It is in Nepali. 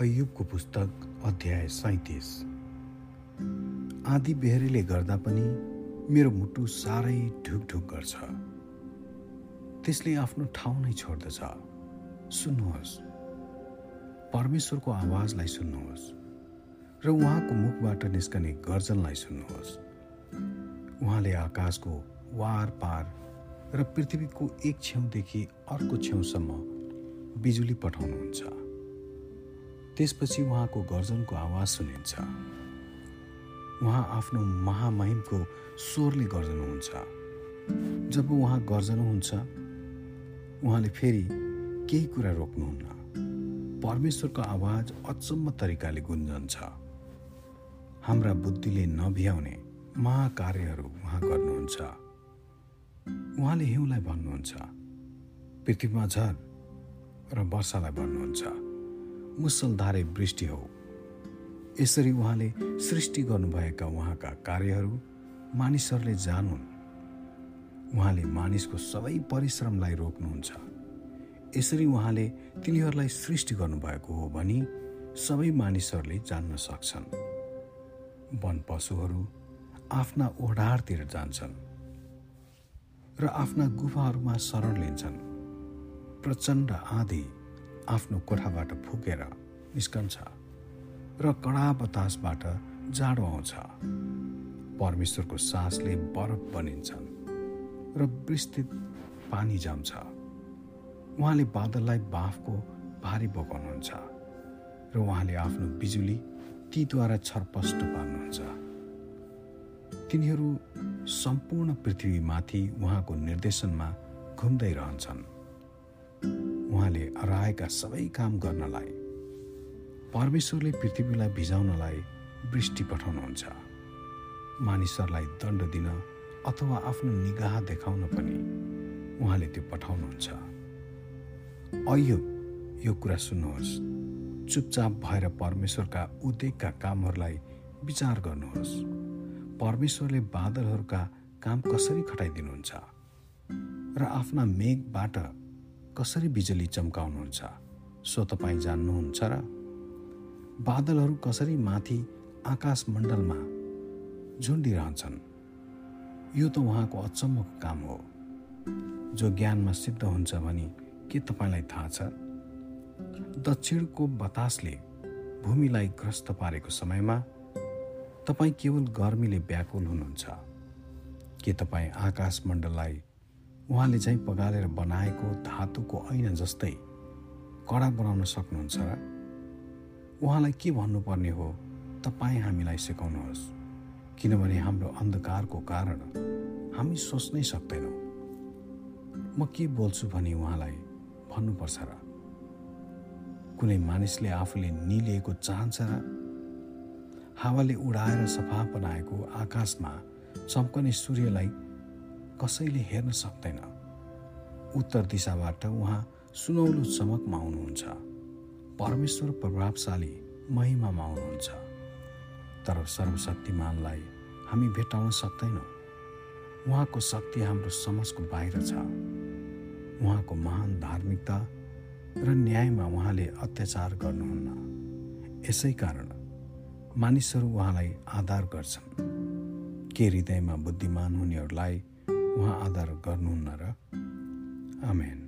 अयुबको पुस्तक अध्याय सैतिस। आधी बेहरीले गर्दा पनि मेरो मुटु साह्रै ढुकढुक गर्छ। त्यसले आफ्नो ठाउँ नै छोड्दछ। सुन्नुहोस्। परमेश्वरको आवाजलाई सुन्नुहोस् र उहाँको मुखबाट निस्कने गर्जनलाई सुन्नुहोस्। उहाँले आकाशको वार पार र पृथ्वीको एक छेउदेखि अर्को छेउसम्म बिजुली पठाउनुहुन्छ। त्यसपछि उहाँको गर्जनको आवाज सुनिन्छ। उहाँ आफ्नो महामहिमको स्वरले गर्जनुहुन्छ। जब उहाँ गर्जनुहुन्छ उहाँले फेरि केही कुरा रोक्नुहुन्न। परमेश्वरको आवाज अचम्म तरिकाले गुन्जन्छ। हाम्रा बुद्धिले नभ्याउने महाकार्यहरू उहाँ गर्नुहुन्छ। उहाँले हिउँलाई भन्नुहुन्छ पृथ्वीमा झर र वर्षालाई भन्नुहुन्छ। मुसलधारे वृष्टि हो। यसरी उहाँले सृष्टि गर्नुभएका उहाँका कार्यहरू मानिसहरूले जानुन्। उहाँले मानिसको सबै परिश्रमलाई रोक्नुहुन्छ। यसरी उहाँले तिनीहरूलाई सृष्टि गर्नुभएको हो भनी सबै मानिसहरूले जान्न सक्छन्। वन पशुहरू आफ्ना ओढारतिर जान्छन् र आफ्ना गुफाहरूमा शरण लिन्छन्। प्रचण्ड आँधी आफ्नो कोठाबाट फुकेर निस्कन्छ र कडा बतासबाट जाडो आउँछ। परमेश्वरको सासले बरफ बनिन्छन् र विस्तृत पानी जम्छ। उहाँले बादललाई बाफको भारी बोकाउनुहुन्छ र उहाँले आफ्नो बिजुली तीद्वारा छरपष्ट पार्नुहुन्छ। तिनीहरू सम्पूर्ण पृथ्वीमाथि उहाँको निर्देशनमा घुम्दै रहन्छन्। उहाँले हराएका सबै काम गर्नलाई परमेश्वरले पृथ्वीलाई भिजाउनलाई वृष्टि पठाउनुहुन्छ। मानिसहरूलाई दण्ड दिन अथवा आफ्नो निगाह देखाउन पनि उहाँले त्यो पठाउनुहुन्छ। अयो यो कुरा सुन्नुहोस्। चुपचाप भएर परमेश्वरका उद्योगका कामहरूलाई विचार गर्नुहोस्। परमेश्वरले बादलहरूका काम कसरी खटाइदिनुहुन्छ र आफ्ना मेघबाट कसरी बिजुली चम्काउनुहुन्छ? सो तपाईँ जान्नुहुन्छ र बादलहरू कसरी माथि आकाश मण्डलमा झुन्डिरहन्छन्? यो त उहाँको अचम्मको काम हो। जो ज्ञानमा सिद्ध हुन्छ भने के तपाईँलाई थाहा छ? दक्षिणको बतासले भूमिलाई ग्रस्त पारेको समयमा तपाईँ केवल गर्मीले व्याकुल हुनुहुन्छ। के तपाईँ आकाश मण्डललाई उहाँले चाहिँ पगालेर बनाएको धातुको ऐना जस्तै कडा बनाउन सक्नुहुन्छ र उहाँलाई के भन्नुपर्ने हो तपाईँ हामीलाई सिकाउनुहोस्। किनभने हाम्रो अन्धकारको कारण हामी सोच्नै सक्दैनौँ। म के बोल्छु भने उहाँलाई भन्नुपर्छ र? कुनै मानिसले आफूले निलिएको चाहन्छ र हावाले उडाएर सफा बनाएको आकाशमा चम्कने सूर्यलाई कसैले हेर्न सक्दैन। उत्तर दिशाबाट उहाँ सुनौलो चमकमा आउनुहुन्छ। परमेश्वर प्रभावशाली महिमामा आउनुहुन्छ। तर सर्वशक्तिमानलाई हामी भेटाउन सक्दैनौँ। उहाँको शक्ति हाम्रो समाजको बाहिर छ। उहाँको महान धार्मिकता र न्यायमा उहाँले अत्याचार गर्नुहुन्न। यसै कारण मानिसहरू उहाँलाई आधार गर्छन्। के हृदयमा बुद्धिमान हुनेहरूलाई उहाँ आदर गर्नुहुन्न र आमेन।